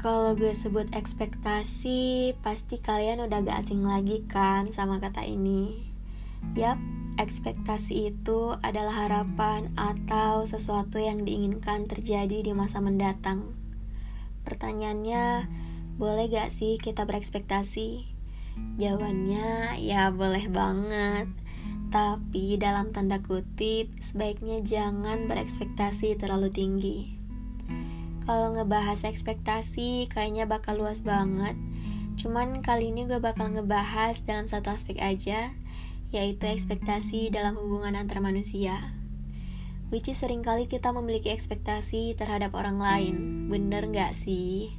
Kalau gue sebut ekspektasi, pasti kalian udah gak asing lagi kan sama kata ini. Yap, ekspektasi itu adalah harapan atau sesuatu yang diinginkan terjadi di masa mendatang. Pertanyaannya, boleh gak sih kita berekspektasi? Jawabannya, ya boleh banget. Tapi dalam tanda kutip, sebaiknya jangan berekspektasi terlalu tinggi. Kalau ngebahas ekspektasi, kayaknya bakal luas banget. Cuman kali ini gue bakal ngebahas dalam satu aspek aja, yaitu ekspektasi dalam hubungan antar manusia. Which is sering kali kita memiliki ekspektasi terhadap orang lain, bener gak sih?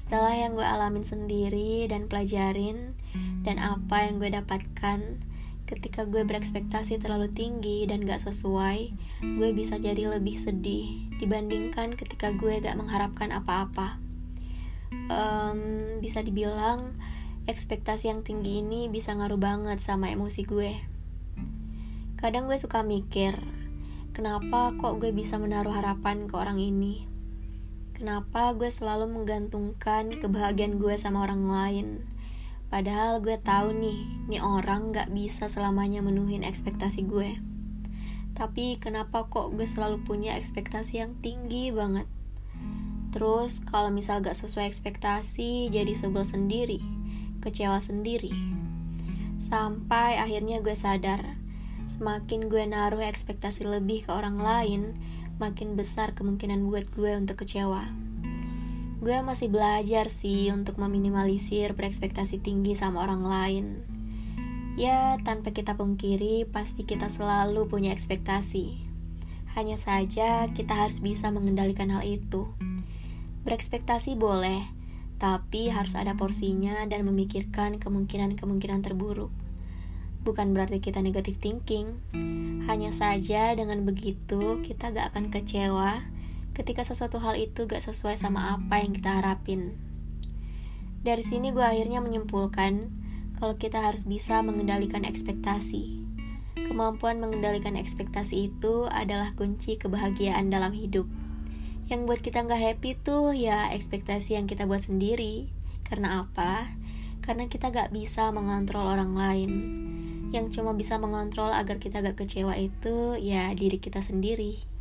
Setelah yang gue alamin sendiri dan pelajarin, dan apa yang gue dapatkan, ketika gue berekspektasi terlalu tinggi dan gak sesuai, gue bisa jadi lebih sedih dibandingkan ketika gue gak mengharapkan apa-apa. Um, bisa dibilang ekspektasi yang tinggi ini bisa ngaruh banget sama emosi gue. Kadang gue suka mikir, kenapa kok gue bisa menaruh harapan ke orang ini? Kenapa gue selalu menggantungkan kebahagiaan gue sama orang lain? Padahal gue tahu nih, nih orang gak bisa selamanya menuhin ekspektasi gue. Tapi kenapa kok gue selalu punya ekspektasi yang tinggi banget? Terus kalau misal gak sesuai ekspektasi, jadi sebel sendiri, kecewa sendiri. Sampai akhirnya gue sadar, semakin gue naruh ekspektasi lebih ke orang lain, makin besar kemungkinan buat gue untuk kecewa gue masih belajar sih untuk meminimalisir berekspektasi tinggi sama orang lain. Ya, tanpa kita pungkiri, pasti kita selalu punya ekspektasi. Hanya saja kita harus bisa mengendalikan hal itu. Berekspektasi boleh, tapi harus ada porsinya dan memikirkan kemungkinan-kemungkinan terburuk. Bukan berarti kita negatif thinking, hanya saja dengan begitu kita gak akan kecewa ketika sesuatu hal itu gak sesuai sama apa yang kita harapin. Dari sini gue akhirnya menyimpulkan kalau kita harus bisa mengendalikan ekspektasi. Kemampuan mengendalikan ekspektasi itu adalah kunci kebahagiaan dalam hidup. Yang buat kita nggak happy tuh ya ekspektasi yang kita buat sendiri. Karena apa? Karena kita gak bisa mengontrol orang lain. Yang cuma bisa mengontrol agar kita gak kecewa itu ya diri kita sendiri.